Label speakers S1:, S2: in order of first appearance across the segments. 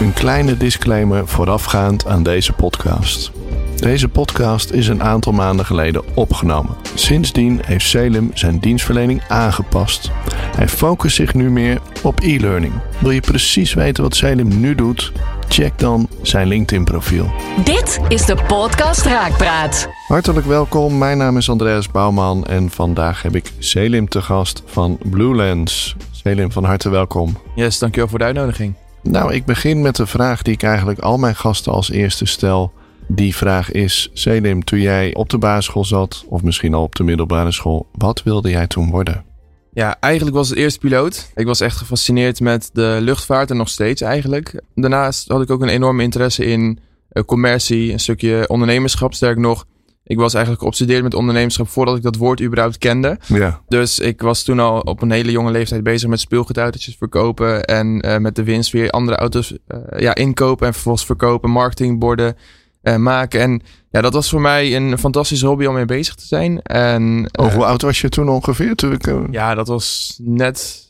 S1: Een kleine disclaimer voorafgaand aan deze podcast. Deze podcast is een aantal maanden geleden opgenomen. Sindsdien heeft Selim zijn dienstverlening aangepast. Hij focust zich nu meer op e-learning. Wil je precies weten wat Selim nu doet? Check dan zijn LinkedIn-profiel.
S2: Dit is de podcast Raakpraat.
S1: Hartelijk welkom, mijn naam is Andreas Bouwman en vandaag heb ik Selim te gast van Blue Lens. Selim, van harte welkom.
S3: Yes, dankjewel voor de uitnodiging.
S1: Nou, ik begin met de vraag die ik eigenlijk al mijn gasten als eerste stel. Die vraag is: Selim, toen jij op de basisschool zat, of misschien al op de middelbare school, wat wilde jij toen worden?
S3: Ja, eigenlijk was het eerst piloot. Ik was echt gefascineerd met de luchtvaart en nog steeds eigenlijk. Daarnaast had ik ook een enorme interesse in uh, commercie, een stukje ondernemerschap. Sterk nog, ik was eigenlijk geobsedeerd met ondernemerschap voordat ik dat woord überhaupt kende.
S1: Ja.
S3: Dus ik was toen al op een hele jonge leeftijd bezig met speelgoedautootjes verkopen. En uh, met de winst weer andere auto's uh, ja, inkopen en vervolgens verkopen, marketingborden uh, maken. En ja, dat was voor mij een fantastische hobby om mee bezig te zijn. En,
S1: oh, hoe oud was je toen ongeveer? Toen ik,
S3: Ja, dat was net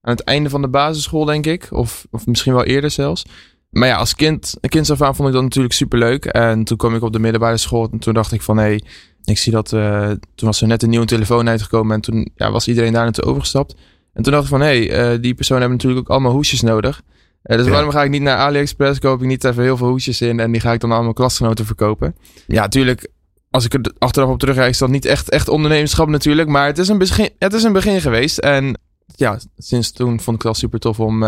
S3: aan het einde van de basisschool, denk ik. Of, of misschien wel eerder zelfs. Maar ja, als kind, kind af aan vond ik dat natuurlijk super leuk. En toen kwam ik op de middelbare school en toen dacht ik van hé, hey, ik zie dat. Uh, toen was er net een nieuwe telefoon uitgekomen en toen ja, was iedereen daar naartoe overgestapt. En toen dacht ik van hé, hey, uh, die personen hebben natuurlijk ook allemaal hoesjes nodig. Uh, dus ja. waarom ga ik niet naar AliExpress, koop ik niet even heel veel hoesjes in en die ga ik dan allemaal klasgenoten verkopen. Ja, natuurlijk, als ik er achteraf op terugkijk, is dat niet echt, echt ondernemerschap natuurlijk. Maar het is, een begin, het is een begin geweest. En ja, sinds toen vond ik het wel super tof om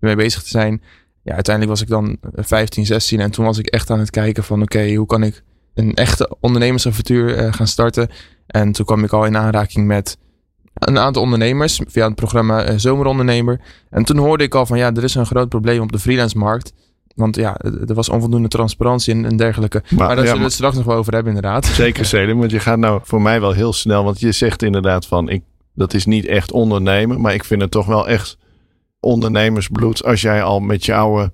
S3: ermee bezig te zijn ja, uiteindelijk was ik dan 15, 16 en toen was ik echt aan het kijken van oké, okay, hoe kan ik een echte ondernemersavontuur uh, gaan starten. En toen kwam ik al in aanraking met een aantal ondernemers via het programma uh, Zomerondernemer. En toen hoorde ik al van ja, er is een groot probleem op de freelance markt. Want ja, er was onvoldoende transparantie en, en dergelijke. Maar, maar daar ja, zullen we het straks nog wel over hebben inderdaad.
S1: Zeker Selim, want je gaat nou voor mij wel heel snel. Want je zegt inderdaad van, ik, dat is niet echt ondernemen. Maar ik vind het toch wel echt ondernemersbloed als jij al met je oude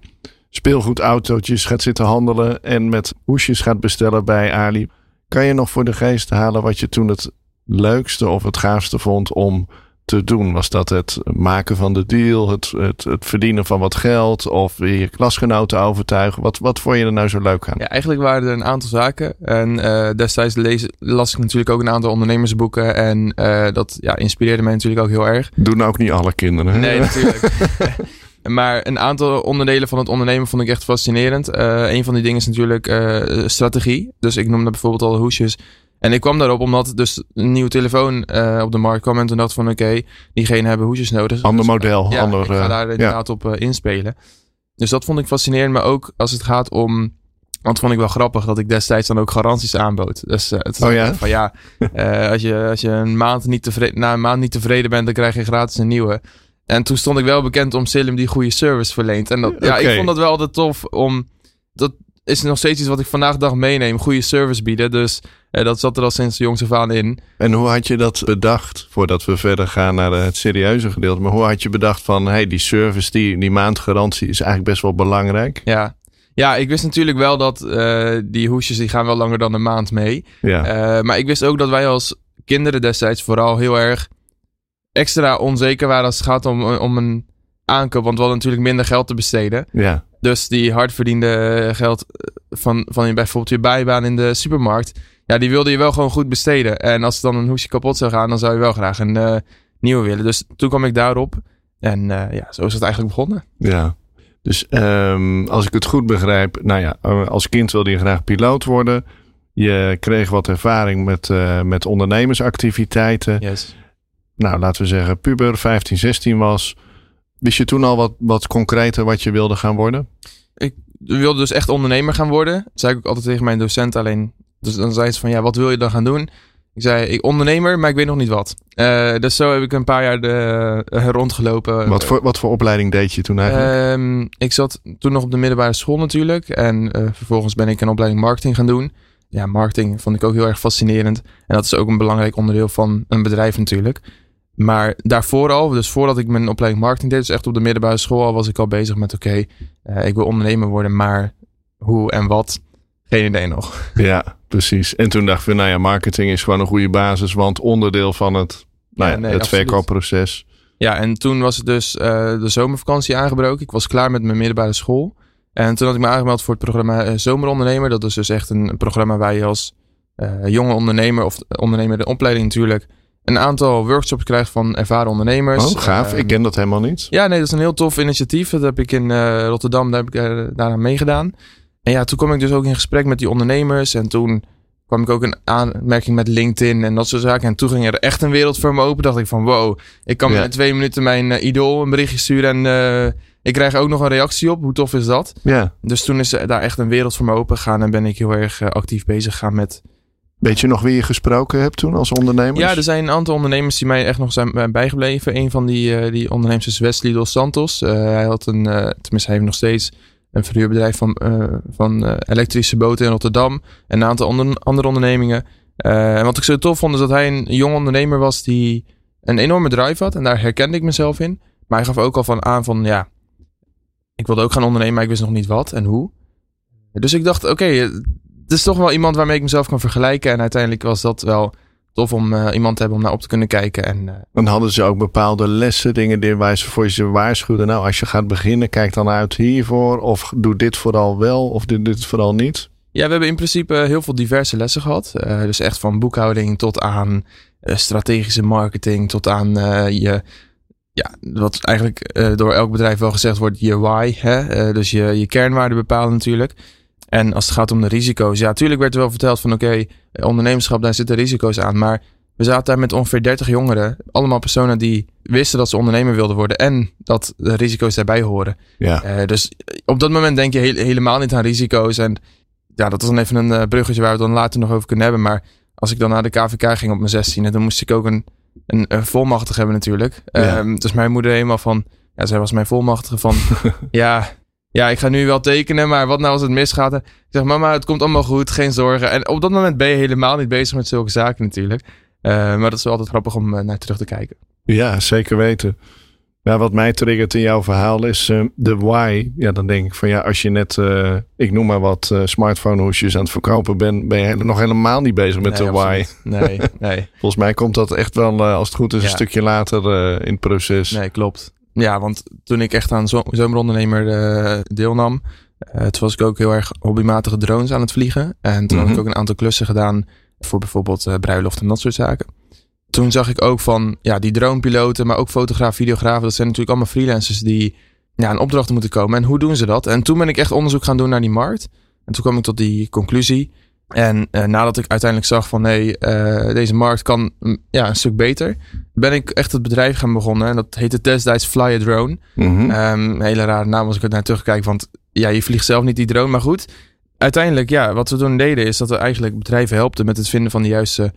S1: speelgoedautootjes gaat zitten handelen en met hoesjes gaat bestellen bij Ali. Kan je nog voor de geest halen wat je toen het leukste of het gaafste vond om te doen? Was dat het maken van de deal, het, het, het verdienen van wat geld of je klasgenoten overtuigen? Wat, wat vond je er nou zo leuk aan?
S3: Ja, eigenlijk waren er een aantal zaken. En uh, destijds lees, las ik natuurlijk ook een aantal ondernemersboeken. En uh, dat ja, inspireerde mij natuurlijk ook heel erg.
S1: Doen ook niet alle kinderen. Hè?
S3: Nee, natuurlijk. Maar een aantal onderdelen van het ondernemen vond ik echt fascinerend. Uh, een van die dingen is natuurlijk uh, strategie. Dus ik noemde bijvoorbeeld al de hoesjes. En ik kwam daarop omdat dus een nieuwe telefoon uh, op de markt kwam. En toen dacht van oké, okay, diegenen hebben hoesjes nodig.
S1: Ander dus, model.
S3: Ja,
S1: ander,
S3: ik ga daar inderdaad ja. op uh, inspelen. Dus dat vond ik fascinerend. Maar ook als het gaat om... Want vond ik wel grappig dat ik destijds dan ook garanties aanbood. Dus uh, het
S1: oh ja?
S3: van ja, als, je, als je een maand niet tevreden, na een maand niet tevreden bent, dan krijg je gratis een nieuwe. En toen stond ik wel bekend om Selim die goede service verleent. En dat, ja, ik vond dat wel altijd tof om... Dat is nog steeds iets wat ik vandaag de dag meeneem. Goede service bieden. Dus eh, dat zat er al sinds de jongs af aan in.
S1: En hoe had je dat bedacht, voordat we verder gaan naar het serieuze gedeelte. Maar hoe had je bedacht van, hey, die service, die, die maandgarantie is eigenlijk best wel belangrijk.
S3: Ja, ja ik wist natuurlijk wel dat uh, die hoesjes die gaan wel langer dan een maand mee.
S1: Ja.
S3: Uh, maar ik wist ook dat wij als kinderen destijds vooral heel erg extra onzeker waren als het gaat om, om een aankoop. Want we hadden natuurlijk minder geld te besteden.
S1: Ja.
S3: Dus die hardverdiende geld van, van bijvoorbeeld je bijbaan in de supermarkt. Ja, die wilde je wel gewoon goed besteden. En als dan een hoesje kapot zou gaan, dan zou je wel graag een uh, nieuwe willen. Dus toen kwam ik daarop. En uh, ja, zo is het eigenlijk begonnen.
S1: Ja. Dus um, als ik het goed begrijp, nou ja, als kind wilde je graag piloot worden. Je kreeg wat ervaring met, uh, met ondernemersactiviteiten.
S3: Yes.
S1: Nou, laten we zeggen, puber, 15, 16 was. Wist je toen al wat, wat concreter wat je wilde gaan worden?
S3: Ik wilde dus echt ondernemer gaan worden. Dat zei ik ook altijd tegen mijn docent alleen. Dus dan zei ze van, ja, wat wil je dan gaan doen? Ik zei, ik ondernemer, maar ik weet nog niet wat. Uh, dus zo heb ik een paar jaar de, uh, rondgelopen.
S1: Wat voor, wat voor opleiding deed je toen eigenlijk?
S3: Um, ik zat toen nog op de middelbare school natuurlijk. En uh, vervolgens ben ik een opleiding marketing gaan doen. Ja, marketing vond ik ook heel erg fascinerend. En dat is ook een belangrijk onderdeel van een bedrijf natuurlijk. Maar daarvoor al, dus voordat ik mijn opleiding marketing deed, dus echt op de middelbare school al, was ik al bezig met oké, okay, ik wil ondernemer worden, maar hoe en wat, geen idee nog.
S1: Ja, precies. En toen dacht we, nou ja, marketing is gewoon een goede basis, want onderdeel van het, nou ja, ja nee, het verkoopproces.
S3: Ja, en toen was het dus uh, de zomervakantie aangebroken. Ik was klaar met mijn middelbare school. En toen had ik me aangemeld voor het programma uh, Zomerondernemer. Dat is dus echt een, een programma waar je als uh, jonge ondernemer of ondernemer de opleiding natuurlijk een aantal workshops krijgt van ervaren ondernemers.
S1: Oh, gaaf. ik ken dat helemaal niet.
S3: Ja, nee, dat is een heel tof initiatief. Dat heb ik in Rotterdam, daar heb ik daaraan meegedaan. En ja, toen kwam ik dus ook in gesprek met die ondernemers. En toen kwam ik ook in aanmerking met LinkedIn en dat soort zaken. En toen ging er echt een wereld voor me open. Dacht ik van wow, ik kan ja. in twee minuten mijn uh, idool een berichtje sturen. En uh, ik krijg ook nog een reactie op. Hoe tof is dat?
S1: Ja.
S3: Dus toen is daar echt een wereld voor me open gegaan. En ben ik heel erg uh, actief bezig gegaan met...
S1: Weet je nog wie je gesproken hebt toen als ondernemer?
S3: Ja, er zijn een aantal ondernemers die mij echt nog zijn bijgebleven. Een van die, die ondernemers is Wesley Dos Santos. hij had een, tenminste hij heeft nog steeds een verhuurbedrijf van, van elektrische boten in Rotterdam. En een aantal andere, ondernemingen. En wat ik zo tof vond is dat hij een jong ondernemer was die een enorme drive had. En daar herkende ik mezelf in. Maar hij gaf ook al van aan van ja, ik wilde ook gaan ondernemen, maar ik wist nog niet wat en hoe. Dus ik dacht, oké, het is toch wel iemand waarmee ik mezelf kan vergelijken. En uiteindelijk was dat wel tof om uh, iemand te hebben om naar op te kunnen kijken. En, uh,
S1: dan hadden ze ook bepaalde lessen, dingen die waar ze voor je waarschuwden. Nou, als je gaat beginnen, kijk dan uit hiervoor. Of doe dit vooral wel, of doe dit vooral niet.
S3: Ja, we hebben in principe heel veel diverse lessen gehad. Uh, dus echt van boekhouding tot aan strategische marketing, tot aan je. Ja, wat eigenlijk door elk bedrijf wel gezegd wordt, je why. Hè? dus je, je kernwaarden bepalen natuurlijk. En als het gaat om de risico's, ja, natuurlijk werd er wel verteld van oké, okay, ondernemerschap, daar zitten risico's aan. Maar we zaten daar met ongeveer 30 jongeren. Allemaal personen die wisten dat ze ondernemer wilden worden en dat de risico's daarbij horen.
S1: Ja.
S3: Uh, dus op dat moment denk je helemaal niet aan risico's. En ja, dat was dan even een uh, bruggetje waar we het dan later nog over kunnen hebben. Maar als ik dan naar de KVK ging op mijn 16, dan moest ik ook een, een, een volmachtig hebben natuurlijk. Ja. Um, dus mijn moeder helemaal van, ja, zij was mijn volmachtige van, ja, ja, ik ga nu wel tekenen, maar wat nou als het misgaat? Ik zeg, mama, het komt allemaal goed, geen zorgen. En op dat moment ben je helemaal niet bezig met zulke zaken natuurlijk. Uh, maar dat is wel altijd grappig om uh, naar terug te kijken.
S1: Ja, zeker weten. Ja, wat mij triggert in jouw verhaal is uh, de why. Ja, dan denk ik van ja, als je net, ik noem maar wat, smartphone hoesjes aan het verkopen bent, ben je nog helemaal niet bezig met
S3: nee,
S1: de why.
S3: Nee, nee.
S1: Volgens mij komt dat echt wel, als het goed is, ja. een stukje later in het proces.
S3: Nee, klopt. Ja, want toen ik echt aan zomerondernemer uh, deelnam, uh, toen was ik ook heel erg hobbymatige drones aan het vliegen. En toen mm -hmm. had ik ook een aantal klussen gedaan voor bijvoorbeeld uh, bruiloft en dat soort zaken. Toen zag ik ook van, ja, die dronepiloten, maar ook fotograaf, videografen, dat zijn natuurlijk allemaal freelancers die ja, aan opdrachten moeten komen. En hoe doen ze dat? En toen ben ik echt onderzoek gaan doen naar die markt. En toen kwam ik tot die conclusie. En uh, nadat ik uiteindelijk zag van nee, uh, deze markt kan mm, ja, een stuk beter, ben ik echt het bedrijf gaan begonnen. En dat heette destijds Fly a Drone.
S1: Mm -hmm.
S3: um, een hele rare naam als ik er naar terugkijk, want ja, je vliegt zelf niet die drone, maar goed. Uiteindelijk, ja, wat we toen deden is dat we eigenlijk bedrijven helpten met het vinden van de juiste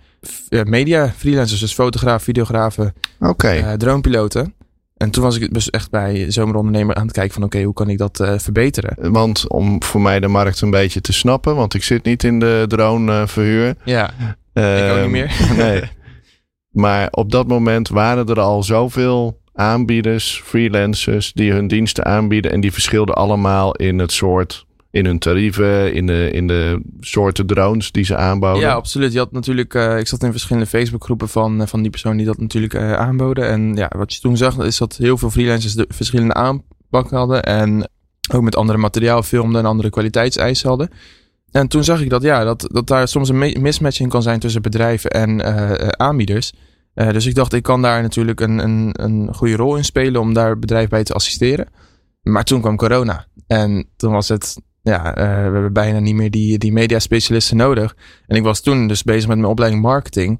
S3: uh, media freelancers. Dus fotograaf, videografen,
S1: okay.
S3: dronepiloten. En toen was ik dus echt bij zomerondernemer aan het kijken van oké, okay, hoe kan ik dat uh, verbeteren?
S1: Want om voor mij de markt een beetje te snappen, want ik zit niet in de drone verhuur.
S3: Ja, ik ook niet meer.
S1: nee. Maar op dat moment waren er al zoveel aanbieders, freelancers, die hun diensten aanbieden. En die verschilden allemaal in het soort in hun tarieven, in de, in de soorten drones die ze aanboden.
S3: Ja, absoluut. Je had natuurlijk, uh, ik zat in verschillende Facebookgroepen van, uh, van die personen die dat natuurlijk uh, aanboden. En ja, wat je toen zag, is dat heel veel freelancers de verschillende aanpak hadden. En ook met andere materiaal filmden en andere kwaliteitseisen hadden. En toen zag ik dat, ja, dat, dat daar soms een mismatch in kan zijn tussen bedrijven en aanbieders. dus ik dacht, ik kan daar natuurlijk een, een, een goede rol in spelen om daar bedrijven bij te assisteren. Maar toen kwam corona. En toen was het ja, uh, we hebben bijna niet meer die, die mediaspecialisten nodig. En ik was toen dus bezig met mijn opleiding marketing.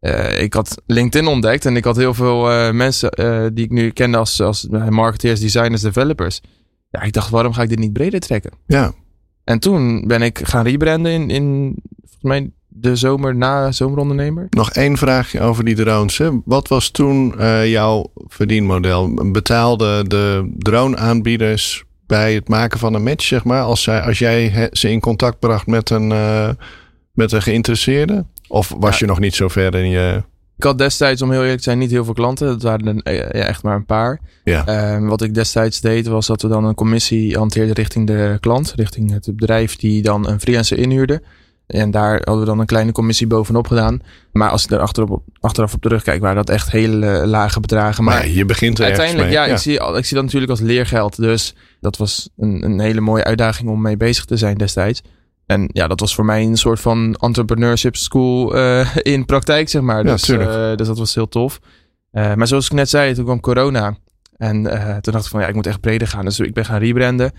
S3: Uh, ik had LinkedIn ontdekt en ik had heel veel uh, mensen die ik nu kende als, als marketeers, designers, developers. Ja, ik dacht, waarom ga ik dit niet breder trekken?
S1: Ja.
S3: En toen ben ik gaan rebranden in, in volgens mij de zomer na zomerondernemer.
S1: Nog één vraagje over die drones. Hè. Wat was toen jouw verdienmodel? Betaalde de drone-aanbieders bij het maken van een match, zeg maar, als, zij, als jij ze in contact bracht met een, uh, met een geïnteresseerde? Of was ja. je nog niet zo ver in je.
S3: Ik had destijds, om heel eerlijk te zijn, niet heel veel klanten. Het waren er ja, echt maar een paar.
S1: Ja.
S3: Uh, wat ik destijds deed, was dat we dan een commissie hanteerden richting de klant, richting het bedrijf die dan een freelancer inhuurde. En daar hadden we dan een kleine commissie bovenop gedaan. Maar als ik er achterop, achteraf op terugkijk, waren dat echt hele lage bedragen. Maar,
S1: maar je begint er
S3: uiteindelijk,
S1: mee.
S3: Ja, Ik, zie, ik zie dat natuurlijk als leergeld. Dus dat was een, een hele mooie uitdaging om mee bezig te zijn destijds. En ja, dat was voor mij een soort van entrepreneurship school uh, in praktijk, zeg maar. Dus,
S1: ja,
S3: uh, dus dat was heel tof. Uh, maar zoals ik net zei, toen kwam corona. En toen dacht ik van, ja, ik moet echt breder gaan. Dus ik ben gaan rebranden.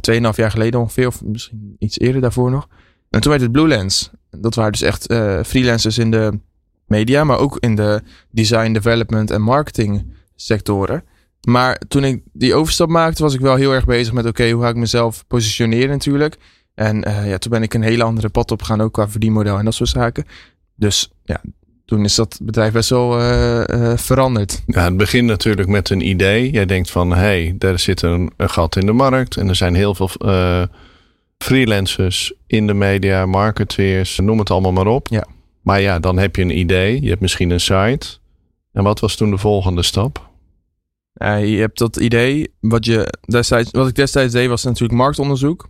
S3: Tweeënhalf jaar geleden ongeveer, of misschien iets eerder daarvoor nog. En toen werd het Blue Lens. Dat waren dus echt freelancers in de media, maar ook in de design, development en marketing sectoren. Maar toen ik die overstap maakte, was ik wel heel erg bezig met: oké, okay, hoe ga ik mezelf positioneren natuurlijk. En uh, ja, toen ben ik een hele andere pad op gegaan, ook qua verdienmodel en dat soort zaken. Dus ja, toen is dat bedrijf best wel uh, uh, veranderd.
S1: Ja, het begint natuurlijk met een idee. Jij denkt van, hé, hey, daar zit een, een, gat in de markt. En er zijn heel veel freelancers in de media, marketeers, noem het allemaal maar op.
S3: Ja.
S1: Maar ja, dan heb je een idee. Je hebt misschien een site. En wat was toen de volgende stap?
S3: Uh, je hebt dat idee. Wat, je destijds, wat ik destijds deed was natuurlijk marktonderzoek.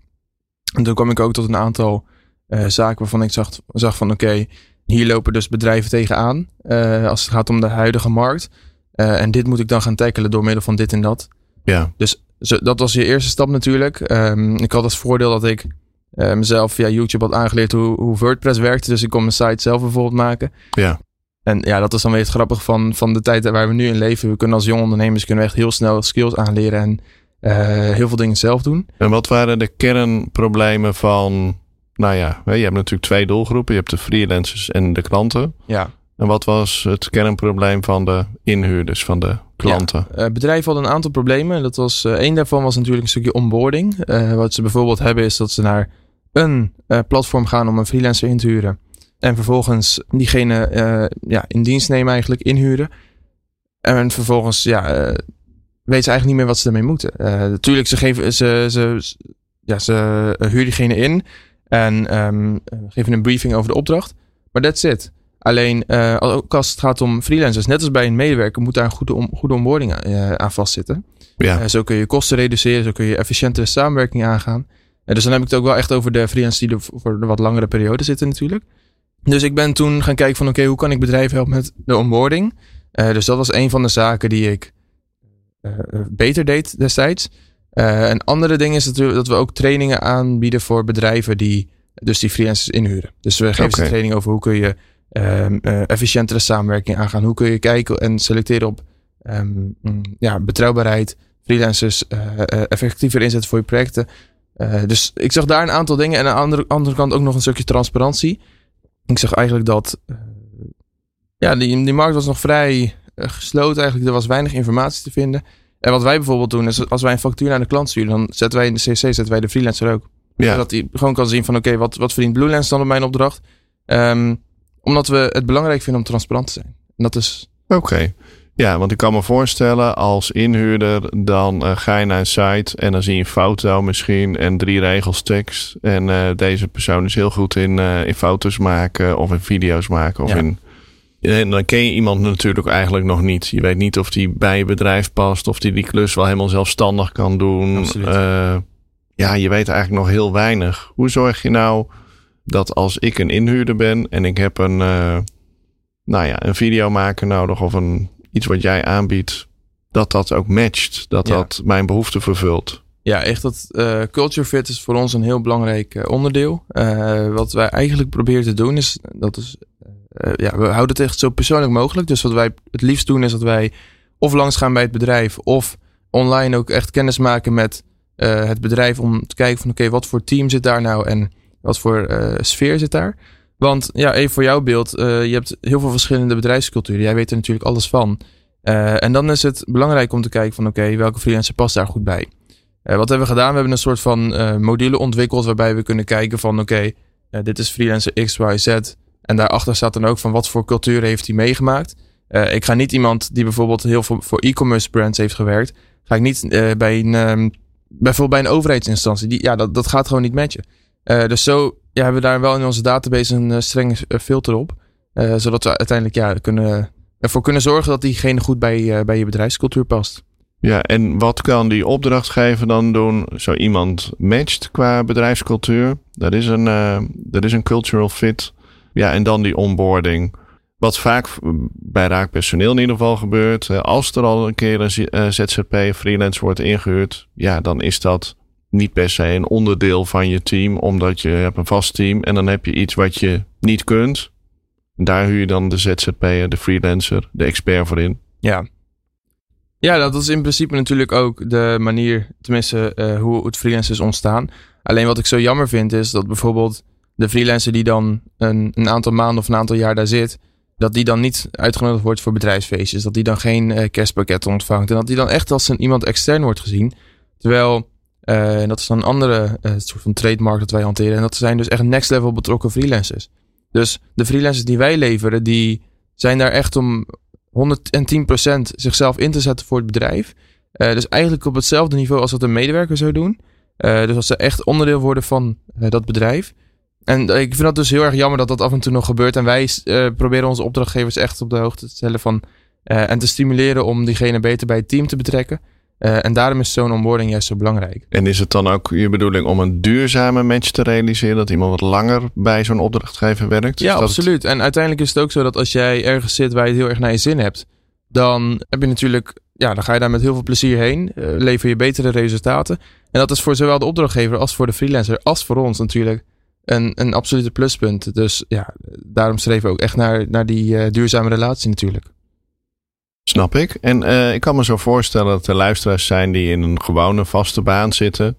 S3: En toen kwam ik ook tot een aantal uh, zaken waarvan ik zag, zag van oké, okay, hier lopen dus bedrijven tegenaan uh, als het gaat om de huidige markt. Uh, en dit moet ik dan gaan tackelen door middel van dit en dat.
S1: Ja.
S3: Dus zo, dat was je eerste stap natuurlijk. Um, ik had als voordeel dat ik mezelf via YouTube had aangeleerd hoe, hoe WordPress werkte. Dus ik kon mijn site zelf bijvoorbeeld maken.
S1: Ja.
S3: En ja, dat is dan weer het grappige van, van de tijd waar we nu in leven. We kunnen als jonge ondernemers kunnen we echt heel snel skills aanleren en uh, heel veel dingen zelf doen.
S1: En wat waren de kernproblemen van, nou ja, je hebt natuurlijk twee doelgroepen. Je hebt de freelancers en de klanten.
S3: Ja.
S1: En wat was het kernprobleem van de inhuurders, van de klanten?
S3: Ja, uh, bedrijven hadden een aantal problemen. Dat was, uh, één daarvan was natuurlijk een stukje onboarding. Wat ze bijvoorbeeld hebben is dat ze naar een platform gaan om een freelancer in te huren. En vervolgens diegene ja, in dienst nemen eigenlijk, inhuren. En vervolgens ja, weten ze eigenlijk niet meer wat ze ermee moeten. Uh, natuurlijk, ze, geven, ze, ze, ja, ze huren diegene in en um, geven een briefing over de opdracht. Maar that's it. Alleen, uh, ook als het gaat om freelancers, net als bij een medewerker, moet daar een goede, om, goede onboarding aan, uh, aan vastzitten.
S1: Ja.
S3: Uh, zo kun je kosten reduceren, zo kun je efficiëntere samenwerking aangaan. En dus dan heb ik het ook wel echt over de freelancers die er voor een wat langere periode zitten natuurlijk. Dus ik ben toen gaan kijken van oké, okay, hoe kan ik bedrijven helpen met de onboarding? dus dat was een van de zaken die ik uh, beter deed destijds. Uh, een andere ding is natuurlijk dat we ook trainingen aanbieden voor bedrijven die dus die freelancers inhuren. Dus we geven
S1: okay.
S3: ze training over hoe kun je um, uh, efficiëntere samenwerking aangaan. Hoe kun je kijken en selecteren op um, ja, betrouwbaarheid, freelancers effectiever inzetten voor je projecten. dus ik zag daar een aantal dingen en aan de andere, andere kant ook nog een stukje transparantie. Ik zag eigenlijk dat ja, die, die markt was nog vrij gesloten eigenlijk. Er was weinig informatie te vinden. En wat wij bijvoorbeeld doen is als wij een factuur naar de klant sturen, dan zetten wij in de CC zetten wij de freelancer ook.
S1: Ja.
S3: Zodat hij gewoon kan zien van oké, okay, wat, wat verdient Blue Lens dan op mijn opdracht? Um, omdat we het belangrijk vinden om transparant te zijn. En dat is...
S1: Oké. Okay. Ja, want ik kan me voorstellen als inhuurder, dan uh, ga je naar een site en dan zie je een foto misschien en drie regels tekst. En uh, deze persoon is heel goed in, uh, in foto's maken of in video's maken of
S3: ja.
S1: in en dan ken je iemand natuurlijk eigenlijk nog niet. Je weet niet of die bij je bedrijf past, of die die klus wel helemaal zelfstandig kan doen.
S3: Uh,
S1: ja, je weet eigenlijk nog heel weinig. Hoe zorg je nou dat als ik een inhuurder ben en ik heb een, uh, nou ja, een videomaker nodig of een, iets wat jij aanbiedt, dat dat ook matcht, dat
S3: Ja.
S1: dat mijn behoeften vervult?
S3: Ja, echt dat eh, culture fit is voor ons een heel belangrijk eh, onderdeel. Eh, wat wij eigenlijk proberen te doen is, dat is, ja, we houden het echt zo persoonlijk mogelijk. Dus wat wij het liefst doen is dat wij of langs gaan bij het bedrijf of online ook echt kennis maken met het bedrijf om te kijken van oké, wat voor team zit daar nou en wat voor sfeer zit daar. Want ja, even voor jouw beeld, eh, je hebt heel veel verschillende bedrijfsculturen. Jij weet er natuurlijk alles van. Eh, en dan is het belangrijk om te kijken van oké, welke freelancer past daar goed bij. Eh, wat hebben we gedaan? We hebben een soort van module ontwikkeld waarbij we kunnen kijken van oké, dit is freelancer X, Y, Z. En daarachter staat dan ook van wat voor cultuur heeft hij meegemaakt. Ik ga niet iemand die bijvoorbeeld heel veel voor e-commerce brands heeft gewerkt. Ga ik niet bij een, um, bijvoorbeeld bij een overheidsinstantie. Die, ja, dat, dat gaat gewoon niet matchen. Uh, dus zo ja, hebben we daar wel in onze database een strenge filter op. zodat we uiteindelijk ja, kunnen, ervoor kunnen zorgen dat diegene goed bij, bij je bedrijfscultuur past.
S1: Ja, en wat kan die opdrachtgever dan doen? Zo iemand matcht qua bedrijfscultuur. Dat is een, dat is een cultural fit. Ja, en dan die onboarding. Wat vaak bij raakpersoneel in ieder geval gebeurt. Als er al een keer een ZZP freelance wordt ingehuurd. Ja, dan is dat niet per se een onderdeel van je team. Omdat je hebt een vast team. En dan heb je iets wat je niet kunt. Daar huur je dan de ZZP'er, de freelancer, de expert voor in.
S3: Ja. Ja, dat is in principe natuurlijk ook de manier, tenminste uh, hoe het freelance is ontstaan. Alleen wat ik zo jammer vind is dat bijvoorbeeld de freelancer die dan een, een aantal maanden of een aantal jaar daar zit, dat die dan niet uitgenodigd wordt voor bedrijfsfeestjes. Dat die dan geen uh, kerstpakket ontvangt. En dat die dan echt als een, iemand extern wordt gezien. Terwijl, uh, dat is dan een andere uh, soort van trademark dat wij hanteren. En dat zijn dus echt next level betrokken freelancers. Dus de freelancers die wij leveren, die zijn daar echt om 110% zichzelf in te zetten voor het bedrijf. dus eigenlijk op hetzelfde niveau als wat een medewerker zou doen. dus als ze echt onderdeel worden van dat bedrijf. En ik vind dat dus heel erg jammer dat dat af en toe nog gebeurt. En wij proberen onze opdrachtgevers echt op de hoogte te stellen van. En te stimuleren om diegene beter bij het team te betrekken. Uh, en daarom is zo'n onboarding juist zo belangrijk.
S1: En is het dan ook je bedoeling om een duurzame match te realiseren? Dat iemand wat langer bij zo'n opdrachtgever werkt?
S3: Ja, absoluut. En uiteindelijk is het ook zo dat als jij ergens zit waar je het heel erg naar je zin hebt. Dan heb je natuurlijk, ja, dan ga je daar met heel veel plezier heen. lever je betere resultaten. En dat is voor zowel de opdrachtgever als voor de freelancer, als voor ons natuurlijk een, een absolute pluspunt. Dus ja, daarom streven we ook echt naar, naar die uh, duurzame relatie natuurlijk.
S1: Snap ik. En uh, ik kan me zo voorstellen dat er luisteraars zijn die in een gewone vaste baan zitten.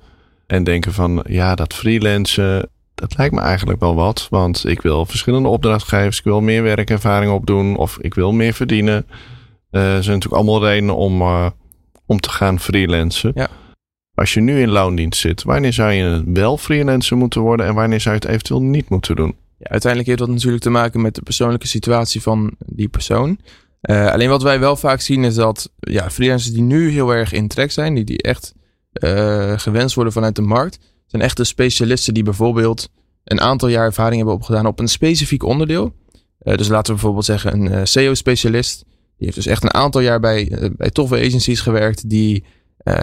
S1: En denken van ja, dat freelancen, dat lijkt me eigenlijk wel wat. Want ik wil verschillende opdrachtgevers, ik wil meer werkervaring opdoen of ik wil meer verdienen. Uh, er zijn natuurlijk allemaal redenen om, om te gaan freelancen.
S3: Ja.
S1: Als je nu in loondienst zit, wanneer zou je wel freelancer moeten worden en wanneer zou je het eventueel niet moeten doen?
S3: Ja, uiteindelijk heeft dat natuurlijk te maken met de persoonlijke situatie van die persoon. Uh, alleen wat wij wel vaak zien is dat ja, freelancers die nu heel erg in trek zijn, die, die echt uh, gewenst worden vanuit de markt, zijn echte specialisten die bijvoorbeeld een aantal jaar ervaring hebben opgedaan op een specifiek onderdeel. Uh, dus laten we bijvoorbeeld zeggen een SEO-specialist. Die heeft dus echt een aantal jaar bij, bij toffe agencies gewerkt, die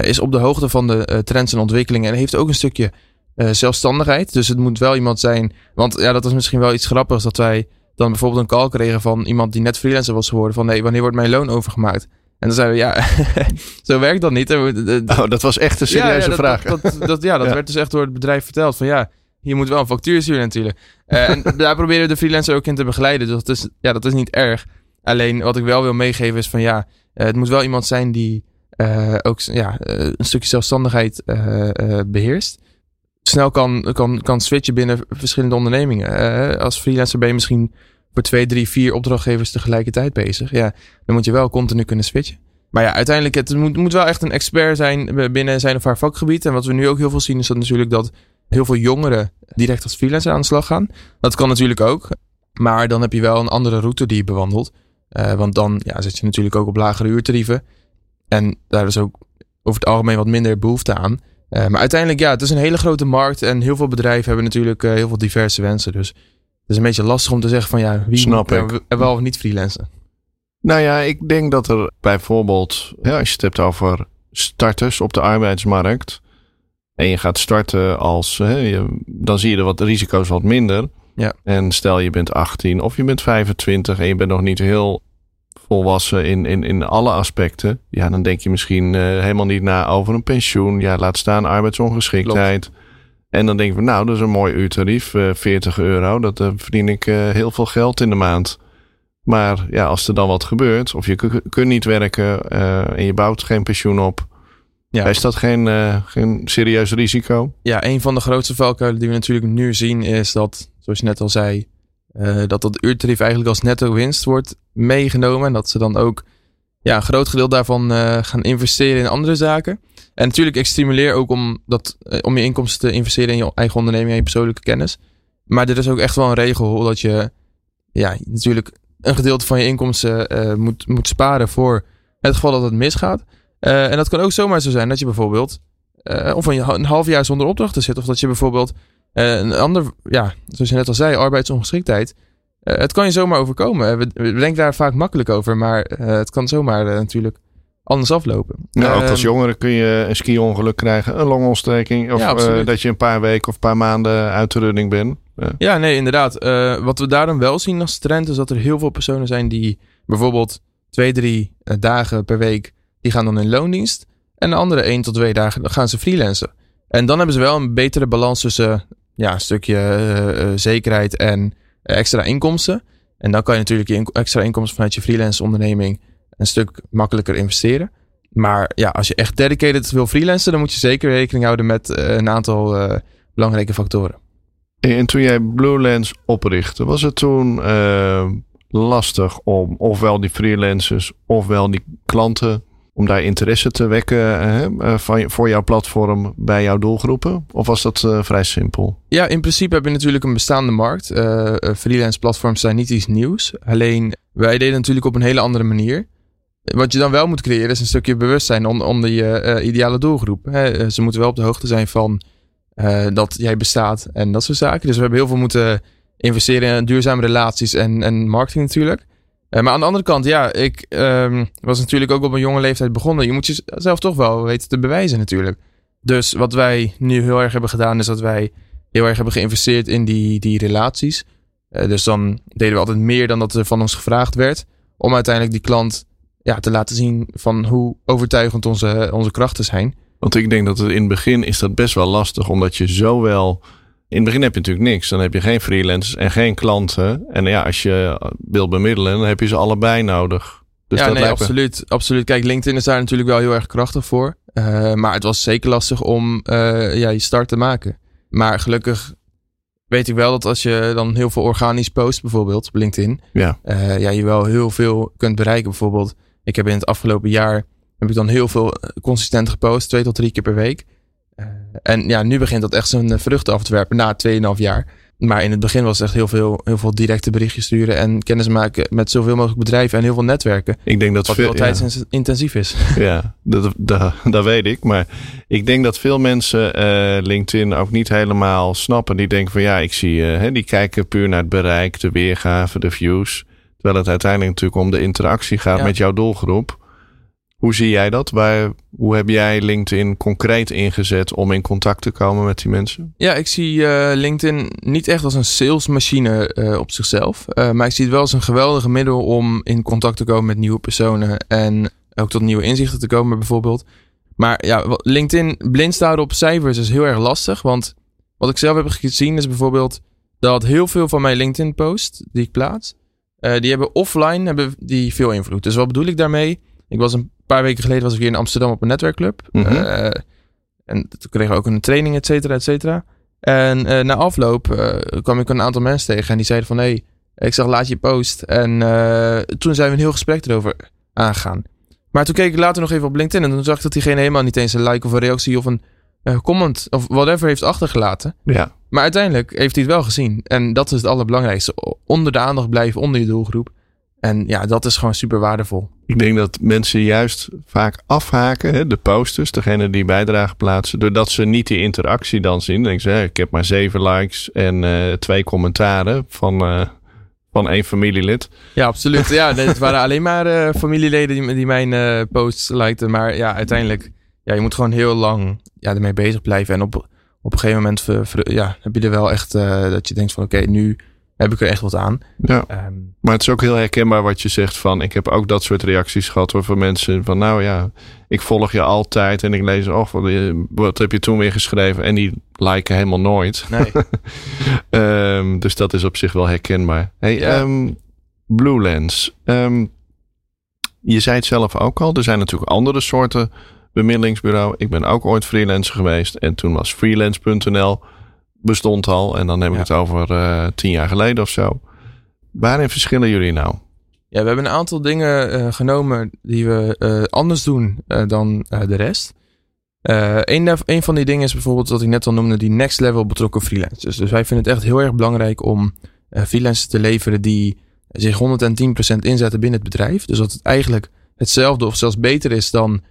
S3: is op de hoogte van de trends en ontwikkelingen en heeft ook een stukje zelfstandigheid. Dus het moet wel iemand zijn. Want ja, dat is misschien wel iets grappigs dat wij dan bijvoorbeeld een call kregen van iemand die net freelancer was geworden. Van nee, wanneer wordt mijn loon overgemaakt? En dan zeiden we, ja, zo werkt dat niet.
S1: Oh, dat was echt een serieuze
S3: ja, ja,
S1: vraag.
S3: Dat, dat, dat, ja, dat ja. werd dus echt door het bedrijf verteld. Van ja, je moet wel een factuur sturen natuurlijk. Uh, en daar proberen we de freelancer ook in te begeleiden. Dus dat is, ja, dat is niet erg. Alleen wat ik wel wil meegeven is van ja, uh, het moet wel iemand zijn die uh, ook ja, een stukje zelfstandigheid beheerst. Snel kan, kan, kan switchen binnen verschillende ondernemingen. als freelancer ben je misschien voor twee, drie, vier opdrachtgevers tegelijkertijd bezig. Ja, dan moet je wel continu kunnen switchen. Maar ja, uiteindelijk, het moet, moet wel echt een expert zijn binnen zijn of haar vakgebied. En wat we nu ook heel veel zien, is dat natuurlijk dat heel veel jongeren direct als freelancer aan de slag gaan. Dat kan natuurlijk ook. Maar dan heb je wel een andere route die je bewandelt. Uh, want dan ja, zit je natuurlijk ook op lagere uurtarieven. En daar is ook over het algemeen wat minder behoefte aan. Uh, maar uiteindelijk, ja, het is een hele grote markt. En heel veel bedrijven hebben natuurlijk uh, heel veel diverse wensen. Dus het is een beetje lastig om te zeggen van ja, wie
S1: Snap
S3: moet er wel of niet freelancen.
S1: Nou ja, ik denk dat er bijvoorbeeld, ja, als je het hebt over starters op de arbeidsmarkt. En je gaat starten als, hè, je, dan zie je er wat risico's wat minder.
S3: Ja.
S1: En stel je bent 18 of je bent 25 en je bent nog niet heel volwassen in, in, in alle aspecten. Ja, dan denk je misschien uh, helemaal niet na over een pensioen. Ja, laat staan arbeidsongeschiktheid. Klopt. En dan denk je, nou, dat is een mooi uurtarief, uh, 40 euro. Dat uh, verdien ik heel veel geld in de maand. Maar ja, als er dan wat gebeurt, of je kunt niet werken en je bouwt geen pensioen op. Ja. Is dat geen, geen serieus risico?
S3: Ja, een van de grootste valkuilen die we natuurlijk nu zien is dat, zoals je net al zei, uh, dat dat uurtarief eigenlijk als netto winst wordt meegenomen. En dat ze dan ook ja, een groot gedeelte daarvan uh, gaan investeren in andere zaken. En natuurlijk, ik stimuleer ook om, dat, uh, om je inkomsten te investeren in je eigen onderneming en je persoonlijke kennis. Maar er is ook echt wel een regel dat je ja, natuurlijk een gedeelte van je inkomsten moet, moet sparen voor het geval dat het misgaat. En dat kan ook zomaar zo zijn dat je bijvoorbeeld of een half jaar zonder opdrachten zit. Of dat je bijvoorbeeld een ander, ja, zoals je net al zei, arbeidsongeschiktheid. het kan je zomaar overkomen. We, we, denken daar vaak makkelijk over, maar het kan zomaar natuurlijk anders aflopen.
S1: Nou, ook als ehm, jongere kun je een ski-ongeluk krijgen, een longontsteking. Of ja, dat je een paar weken of een paar maanden uit de running bent.
S3: Ja, nee, inderdaad. Uh, wat we daar dan wel zien als trend is dat er heel veel personen zijn die bijvoorbeeld twee, drie uh, dagen per week, die gaan dan in loondienst. En de andere één tot twee dagen dan gaan ze freelancen. En dan hebben ze wel een betere balans tussen ja, een stukje uh, zekerheid en extra inkomsten. En dan kan je natuurlijk je extra inkomsten vanuit je freelance onderneming een stuk makkelijker investeren. Maar ja, als je echt dedicated wil freelancen, dan moet je zeker rekening houden met een aantal belangrijke factoren.
S1: En toen jij Blue Lens oprichtte, was het toen lastig om ofwel die freelancers ofwel die klanten om daar interesse te wekken uh, van, voor jouw platform bij jouw doelgroepen? Of was dat uh, vrij simpel?
S3: Ja, in principe heb je natuurlijk een bestaande markt. freelance platforms zijn niet iets nieuws. Alleen wij deden natuurlijk op een hele andere manier. Wat je dan wel moet creëren is een stukje bewustzijn onder je ideale doelgroep. Hè. Ze moeten wel op de hoogte zijn van uh, dat jij bestaat en dat soort zaken. Dus we hebben heel veel moeten investeren in duurzame relaties en, en marketing natuurlijk. Uh, maar aan de andere kant, ja, ik um, was natuurlijk ook op een jonge leeftijd begonnen. Je moet jezelf toch wel weten te bewijzen natuurlijk. Dus wat wij nu heel erg hebben gedaan, is dat wij heel erg hebben geïnvesteerd in die, die relaties. Uh, dus dan deden we altijd meer dan dat er van ons gevraagd werd. Om uiteindelijk die klant ja, te laten zien van hoe overtuigend onze, onze krachten zijn.
S1: Want ik denk dat het in het begin is dat best wel lastig, omdat je zowel. In het begin heb je natuurlijk niks. Dan heb je geen freelancers en geen klanten. En ja, als je wil bemiddelen, dan heb je ze allebei nodig.
S3: Dus ja, dat nee, absoluut, absoluut. Kijk, LinkedIn is daar natuurlijk wel heel erg krachtig voor. Uh, maar het was zeker lastig om uh, ja, je start te maken. Maar gelukkig weet ik wel dat als je dan heel veel organisch post, bijvoorbeeld op LinkedIn, ja. Uh, ja, je wel heel veel kunt bereiken. Bijvoorbeeld, ik heb in het afgelopen jaar heb ik dan heel veel eh, consistent gepost, twee tot drie keer per week. En ja, nu begint dat echt zijn eh, vruchten af te werpen na 2,5 jaar. Maar in het begin was het echt heel veel, heel veel directe berichtjes sturen en kennis maken met zoveel mogelijk bedrijven en heel veel netwerken.
S1: Ik denk dat
S3: wat
S1: veel
S3: tijd intensief is.
S1: Ja, dat, dat, dat, weet ik. Maar ik denk dat veel mensen uh, LinkedIn ook niet helemaal snappen. Die denken van ja, ik zie, uh, hè, die kijken puur naar het bereik, de weergave, de views. Terwijl het uiteindelijk natuurlijk om de interactie gaat met jouw doelgroep. Hoe zie jij dat? Waar, hoe heb jij LinkedIn concreet ingezet om in contact te komen met die mensen?
S3: Ja, ik zie uh, LinkedIn niet echt als een salesmachine uh, op zichzelf. Uh, maar ik zie het wel als een geweldige middel om in contact te komen met nieuwe personen. En ook tot nieuwe inzichten te komen bijvoorbeeld. Maar ja, LinkedIn blind staan op cijfers is heel erg lastig. Want wat ik zelf heb gezien is bijvoorbeeld dat heel veel van mijn LinkedIn posts die ik plaats. die hebben offline hebben die veel invloed. Dus wat bedoel ik daarmee? Ik was een paar weken geleden was ik weer in Amsterdam op een netwerkclub. Mm en toen kregen we ook een training, et cetera, et cetera. En uh, na afloop uh, kwam ik een aantal mensen tegen en die zeiden van... hé, hey, ik zag laat je post. En toen zijn we een heel gesprek erover aangegaan. Maar toen keek ik later nog even op LinkedIn en toen zag ik dat diegene helemaal niet eens een like of een reactie of een comment of whatever heeft achtergelaten.
S1: Ja.
S3: Maar uiteindelijk heeft hij het wel gezien. En dat is het allerbelangrijkste. Onder de aandacht blijven, onder je doelgroep. En ja, dat is gewoon super waardevol.
S1: Ik denk dat mensen juist vaak afhaken, hè, de posters, degene die bijdrage plaatsen, doordat ze niet die interactie dan zien. Dan denk ze, ik heb maar zeven likes en uh, twee commentaren van, uh, van één familielid.
S3: Ja, absoluut. Ja, het waren alleen maar uh, familieleden die, die mijn posts likten. Maar ja, uiteindelijk, ja, je moet gewoon heel lang ja, ermee bezig blijven. En op, op een gegeven moment ja, heb je er wel echt dat je denkt van, oké, nu heb ik er echt wat aan.
S1: Ja. Ehm, maar het is ook heel herkenbaar wat je zegt van, ik heb ook dat soort reacties gehad van mensen van, nou ja, ik volg je altijd en ik lees, oh, wat, wat heb je toen weer geschreven? En die liken helemaal nooit.
S3: Nee.
S1: um, dus dat is op zich wel herkenbaar. Hey, ja. um, Blue Lens. je zei het zelf ook al, er zijn natuurlijk andere soorten bemiddelingsbureau. Ik ben ook ooit freelancer geweest en toen was freelance.nl bestond al. En dan heb ik het over uh, tien jaar geleden of zo. Waarin verschillen jullie nou?
S3: Ja, we hebben een aantal dingen uh, genomen die we uh, anders doen dan de rest. Een, een, van die dingen is bijvoorbeeld wat ik net al noemde, die next level betrokken freelancers. Dus wij vinden het echt heel erg belangrijk om freelancers te leveren die zich 110% inzetten binnen het bedrijf. Dus dat het eigenlijk hetzelfde of zelfs beter is dan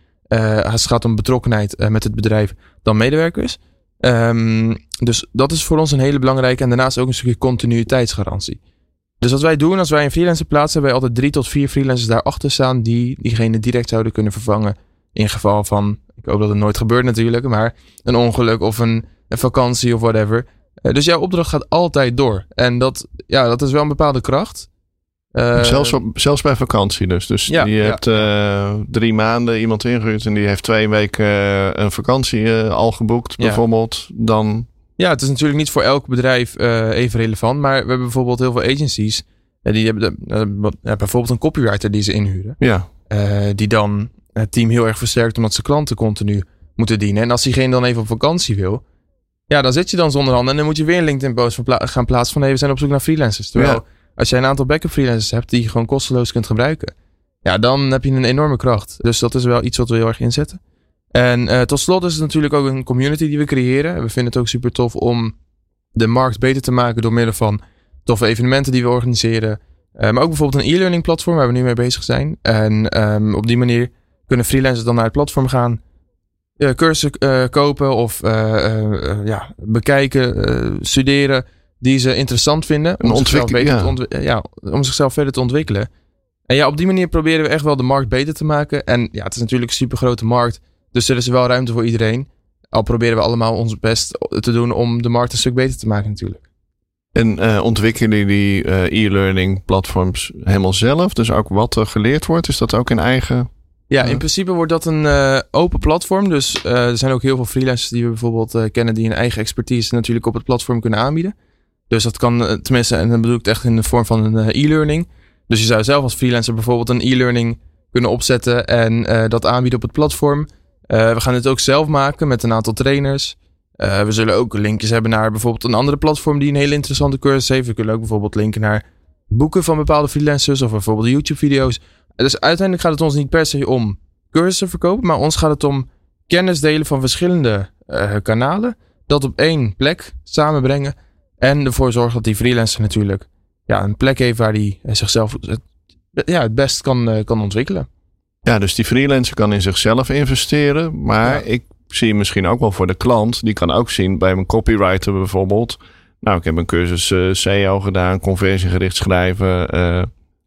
S3: als het gaat om betrokkenheid met het bedrijf dan medewerkers. Um, dus dat is voor ons een hele belangrijke en daarnaast ook een stukje continuïteitsgarantie. Dus wat wij doen als wij een freelancer plaatsen, hebben wij altijd drie tot vier freelancers daarachter staan die diegene direct zouden kunnen vervangen. In geval van, ik hoop dat het nooit gebeurt natuurlijk, maar een ongeluk of een, een vakantie of whatever. Uh, dus jouw opdracht gaat altijd door. En dat, ja, dat is wel een bepaalde kracht.
S1: Uh, zelfs, op, zelfs bij vakantie dus. Dus ja, je hebt uh, drie maanden iemand ingehuurd en die heeft twee weken een vakantie al geboekt bijvoorbeeld. Dan
S3: ja, het is natuurlijk niet voor elk bedrijf even relevant. Maar we hebben bijvoorbeeld heel veel agencies. Die hebben de, bijvoorbeeld een copywriter die ze inhuren.
S1: Ja.
S3: die dan het team heel erg versterkt omdat ze klanten continu moeten dienen. En als diegene dan even op vakantie wil. Ja, dan zit je dan zonder handen. En dan moet je weer een LinkedIn post pla gaan plaatsen van hey, we zijn op zoek naar freelancers. Terwijl ja. Als jij een aantal backup freelancers hebt die je gewoon kosteloos kunt gebruiken. Ja, dan heb je een enorme kracht. Dus dat is wel iets wat we heel erg inzetten. En uh, tot slot is het natuurlijk ook een community die we creëren. We vinden het ook super tof om de markt beter te maken door middel van toffe evenementen die we organiseren. Uh, maar ook bijvoorbeeld een e-learning platform waar we nu mee bezig zijn. En um, op die manier kunnen freelancers dan naar het platform gaan. Uh, cursussen kopen of ja, bekijken, studeren die ze interessant vinden.
S1: Om zichzelf,
S3: beter ja. ja, om zichzelf verder te ontwikkelen. En ja, op die manier proberen we echt wel de markt beter te maken. En ja, het is natuurlijk een super grote markt. Dus er is wel ruimte voor iedereen. Al proberen we allemaal ons best te doen om de markt een stuk beter te maken natuurlijk.
S1: En uh, ontwikkelen jullie uh, e-learning platforms helemaal zelf? Dus ook wat er geleerd wordt, is dat ook in eigen...
S3: Ja, in principe wordt dat een uh, open platform. Dus er zijn ook heel veel freelancers die we bijvoorbeeld kennen die een eigen expertise natuurlijk op het platform kunnen aanbieden. Dus dat kan tenminste, en dan bedoel ik het echt in de vorm van een e-learning. Dus je zou zelf als freelancer bijvoorbeeld een e-learning kunnen opzetten en dat aanbieden op het platform. We gaan dit ook zelf maken met een aantal trainers. We zullen ook linkjes hebben naar bijvoorbeeld een andere platform die een hele interessante cursus heeft. We kunnen ook bijvoorbeeld linken naar boeken van bepaalde freelancers of bijvoorbeeld YouTube-video's. Dus uiteindelijk gaat het ons niet per se om cursussen verkopen, maar ons gaat het om kennis delen van verschillende kanalen. Dat op één plek samenbrengen en ervoor zorgen dat die freelancer natuurlijk ja, een plek heeft waar hij zichzelf het, ja, het best kan, kan ontwikkelen.
S1: Ja, dus die freelancer kan in zichzelf investeren. Maar ik zie misschien ook wel voor de klant. Die kan ook zien bij mijn copywriter bijvoorbeeld. Nou, ik heb een cursus uh, SEO gedaan, conversiegericht schrijven, uh,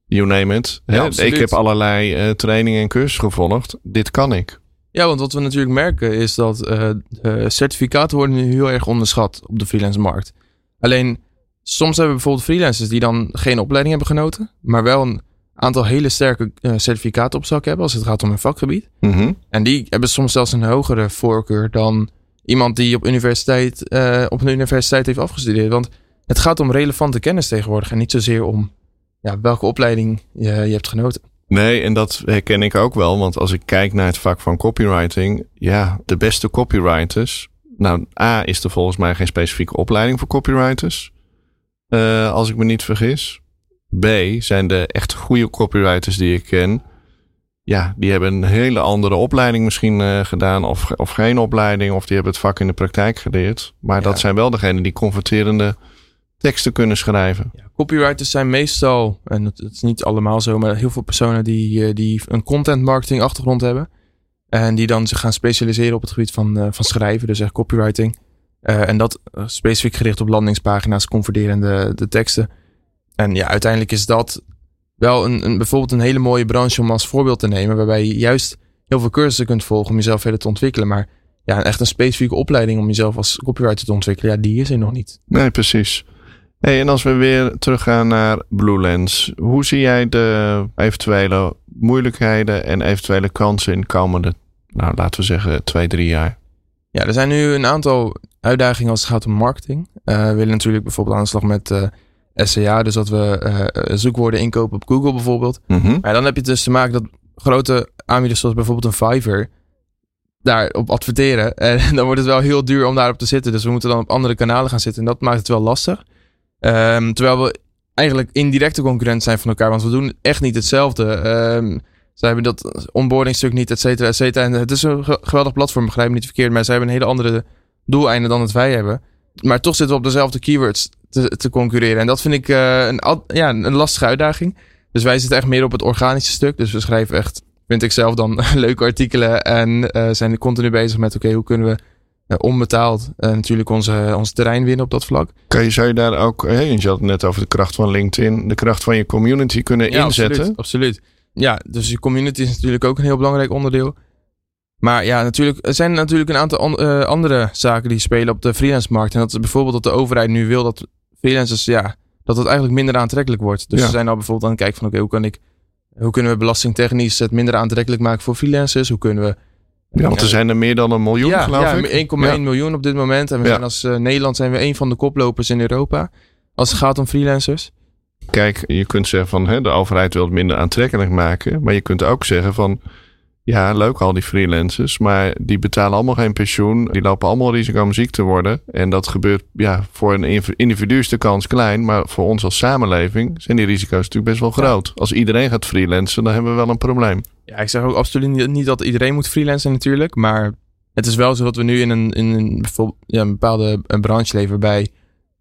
S1: you name it. Ja, ik heb allerlei uh, trainingen en cursussen gevolgd. Dit kan ik.
S3: Ja, want wat we natuurlijk merken is dat certificaten worden nu heel erg onderschat op de freelance markt. Alleen, soms hebben we bijvoorbeeld freelancers die dan geen opleiding hebben genoten, maar wel een aantal hele sterke uh, certificaten op zak hebben als het gaat om een vakgebied.
S1: Mhm.
S3: En die hebben soms zelfs een hogere voorkeur dan iemand die op, universiteit, uh, op een universiteit heeft afgestudeerd. Want het gaat om relevante kennis tegenwoordig en niet zozeer om ja, welke opleiding je, je hebt genoten.
S1: Nee, en dat herken ik ook wel. Want als ik kijk naar het vak van copywriting, ja, de beste copywriters. Nou, A is er volgens mij geen specifieke opleiding voor copywriters. Uh, als ik me niet vergis. B zijn de echt goede copywriters die ik ken. Ja, die hebben een hele andere opleiding misschien uh, gedaan of, of geen opleiding. Of die hebben het vak in de praktijk geleerd. Maar dat zijn wel degenen die converterende teksten kunnen schrijven.
S3: Ja, copywriters zijn meestal, en het, is niet allemaal zo, maar heel veel personen die, uh, die een content marketing achtergrond hebben. En die dan zich gaan specialiseren op het gebied van, uh, van schrijven, dus echt copywriting. en dat specifiek gericht op landingspagina's, converterende de teksten. En ja, uiteindelijk is dat wel een, een, bijvoorbeeld een hele mooie branche om als voorbeeld te nemen. Waarbij je juist heel veel cursussen kunt volgen om jezelf verder te ontwikkelen. Maar ja, echt een specifieke opleiding om jezelf als copywriter te ontwikkelen. Ja, die is er nog niet.
S1: Nee, precies. Hey, en als we weer teruggaan naar Blue Lens. Hoe zie jij de eventuele moeilijkheden en eventuele kansen in de komende, nou laten we zeggen, twee, drie jaar?
S3: Ja, er zijn nu een aantal uitdagingen als het gaat om marketing. Uh, we willen natuurlijk bijvoorbeeld aan de slag met uh, SEA, dus dat we uh, zoekwoorden inkopen op Google bijvoorbeeld.
S1: Mm
S3: Maar dan heb je dus te maken dat grote aanbieders zoals bijvoorbeeld een Fiverr daarop adverteren. En dan wordt het wel heel duur om daarop te zitten. Dus we moeten dan op andere kanalen gaan zitten. En dat maakt het wel lastig. Um, terwijl we eigenlijk indirecte concurrenten zijn van elkaar. Want we doen echt niet hetzelfde. Um, Zij hebben dat onboarding stuk niet, et cetera, et cetera. En het is een geweldig platform, begrijp me niet verkeerd. Maar zij hebben een hele andere doeleinden dan het wij hebben. Maar toch zitten we op dezelfde keywords te, concurreren. En dat vind ik uh, een, ja, een lastige uitdaging. Dus wij zitten echt meer op het organische stuk. Dus we schrijven echt, vind ik zelf dan, leuke artikelen. En uh, zijn continu bezig met, oké, hoe kunnen we onbetaald natuurlijk onze, ons terrein winnen op dat vlak.
S1: Kan je, zou je daar ook, hey, je had het net over de kracht van LinkedIn, de kracht van je community kunnen
S3: ja,
S1: inzetten?
S3: Absoluut, absoluut. Ja, dus je community is natuurlijk ook een heel belangrijk onderdeel. Maar ja, natuurlijk, er zijn natuurlijk een aantal uh, andere zaken die spelen op de freelance markt. En dat is bijvoorbeeld dat de overheid nu wil dat freelancers, ja, dat het eigenlijk minder aantrekkelijk wordt. Dus ja. ze zijn al bijvoorbeeld aan het kijken van oké, okay, hoe kan ik, hoe kunnen we belastingtechnisch het minder aantrekkelijk maken voor freelancers? Hoe kunnen we...
S1: Ja, want er zijn er meer dan een miljoen,
S3: ja,
S1: geloof
S3: ja,
S1: ik.
S3: 1,1 ja. miljoen op dit moment. En we zijn als uh, Nederland zijn we een van de koplopers in Europa. Als het gaat om freelancers.
S1: Kijk, je kunt zeggen van hè, de overheid wil het minder aantrekkelijk maken. Maar je kunt ook zeggen van ja, leuk al die freelancers, maar die betalen allemaal geen pensioen. Die lopen allemaal risico om ziek te worden. En dat gebeurt, ja, voor een individu is de kans klein, maar voor ons als samenleving zijn die risico's natuurlijk best wel groot. Ja. Als iedereen gaat freelancen, dan hebben we wel een probleem.
S3: Ja, ik zeg ook absoluut niet dat iedereen moet freelancen natuurlijk, maar het is wel zo dat we nu in een, in een, ja, een bepaalde een branche leven waarbij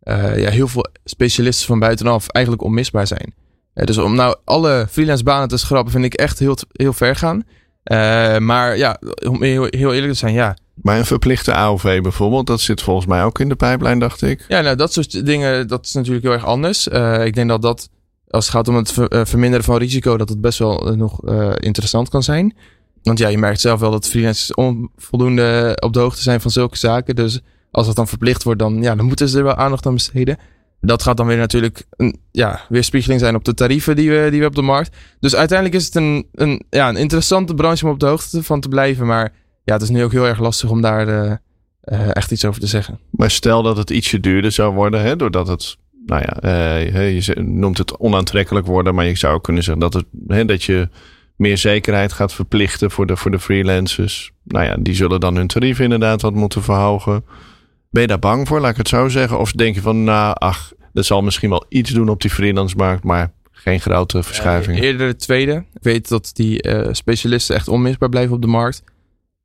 S3: uh, ja, heel veel specialisten van buitenaf eigenlijk onmisbaar zijn. Uh, dus om nou alle freelance banen te schrappen vind ik echt heel, heel ver gaan. Uh, maar ja, om heel, heel eerlijk te zijn, ja.
S1: Maar een verplichte AOV bijvoorbeeld, dat zit volgens mij ook in de pijplijn, dacht ik.
S3: Ja, nou, dat soort dingen, dat is natuurlijk heel erg anders. Uh, ik denk dat dat, als het gaat om het ver, uh, verminderen van risico, dat het best wel nog interessant kan zijn. Want ja, je merkt zelf wel dat freelancers onvoldoende op de hoogte zijn van zulke zaken. Dus als dat dan verplicht wordt, dan, ja, dan moeten ze er wel aandacht aan besteden. Dat gaat dan weer natuurlijk een ja, weerspiegeling zijn op de tarieven die we, die we op de markt. Dus uiteindelijk is het een, een, ja, een interessante branche om op de hoogte van te blijven. Maar ja, het is nu ook heel erg lastig om daar uh, uh, echt iets over te zeggen.
S1: Maar stel dat het ietsje duurder zou worden, hè, doordat het, nou ja, uh, je noemt het onaantrekkelijk worden. Maar je zou kunnen zeggen dat, het, hè, dat je meer zekerheid gaat verplichten voor de, voor de freelancers. Nou ja, die zullen dan hun tarief inderdaad wat moeten verhogen. Ben je daar bang voor, laat ik het zo zeggen? Of denk je van, nou, ach, dat zal misschien wel iets doen op die freelance-markt, maar geen grote verschuivingen?
S3: Uh, eerder het tweede. Ik weet dat die uh, specialisten echt onmisbaar blijven op de markt.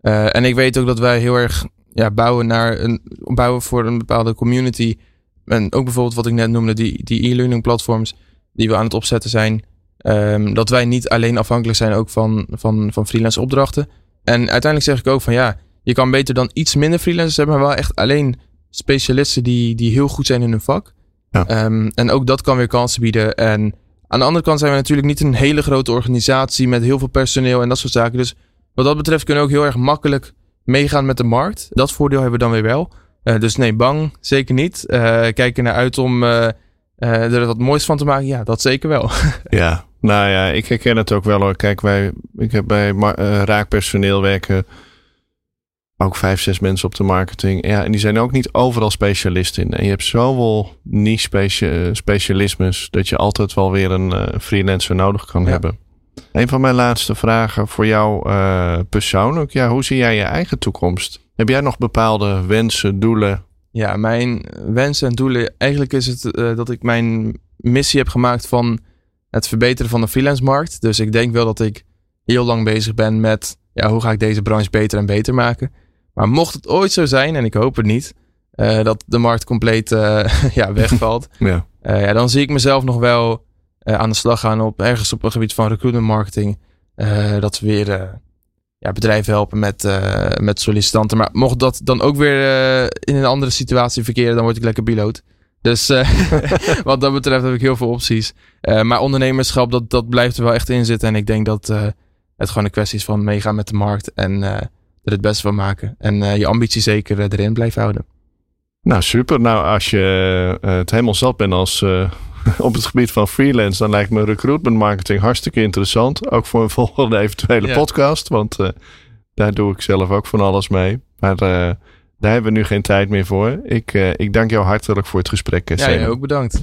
S3: Uh, en ik weet ook dat wij heel erg ja, bouwen naar een bouwen voor een bepaalde community. En ook bijvoorbeeld wat ik net noemde, die, die e-learning platforms die we aan het opzetten zijn. Um, dat wij niet alleen afhankelijk zijn ook van, van, van freelance opdrachten. En uiteindelijk zeg ik ook van ja, je kan beter dan iets minder freelancers hebben, maar wel echt alleen specialisten die, die heel goed zijn in hun vak. Ja. Um, en ook dat kan weer kansen bieden. En aan de andere kant zijn we natuurlijk niet een hele grote organisatie met heel veel personeel en dat soort zaken. Dus wat dat betreft kunnen we ook heel erg makkelijk meegaan met de markt. Dat voordeel hebben we dan weer wel. Uh, dus nee, bang zeker niet. Uh, kijk er naar uit om uh, er wat moois van te maken. Ja, dat zeker wel.
S1: ja, nou ja, ik herken het ook wel hoor. Kijk, wij, ik heb bij raakpersoneel werken ook vijf, zes mensen op de marketing. Ja, en die zijn ook niet overal specialist in. En je hebt zoveel niche specia specialismes dat je altijd wel weer een uh, freelancer nodig kan ja. hebben. Een van mijn laatste vragen voor jou uh, persoonlijk. Ja, hoe zie jij je eigen toekomst? Heb jij nog bepaalde wensen, doelen?
S3: Ja, mijn wensen en doelen. Eigenlijk is het uh, dat ik mijn missie heb gemaakt van het verbeteren van de freelance markt. Dus ik denk wel dat ik heel lang bezig ben met ja, hoe ga ik deze branche beter en beter maken. Maar mocht het ooit zo zijn, en ik hoop het niet, uh, dat de markt compleet uh, ja, wegvalt.
S1: ja.
S3: Uh, ja, dan zie ik mezelf nog wel aan de slag gaan op ergens op een gebied van recruitment marketing. dat we weer ja, bedrijven helpen met, met sollicitanten. Maar mocht dat dan ook weer in een andere situatie verkeren, dan word ik lekker piloot. Dus wat dat betreft heb ik heel veel opties. maar ondernemerschap, dat, dat blijft er wel echt in zitten. En ik denk dat het gewoon een kwestie is van meegaan met de markt. En er het beste van maken. En uh, je ambitie zeker uh, erin blijven houden.
S1: Nou, super. Nou, als je uh, het helemaal zat bent als op het gebied van freelance, dan lijkt me recruitment marketing hartstikke interessant. Ook voor een volgende eventuele ja. podcast. Want daar doe ik zelf ook van alles mee. Maar daar hebben we nu geen tijd meer voor. Ik, ik dank jou hartelijk voor het gesprek.
S3: Ja, ja ook bedankt.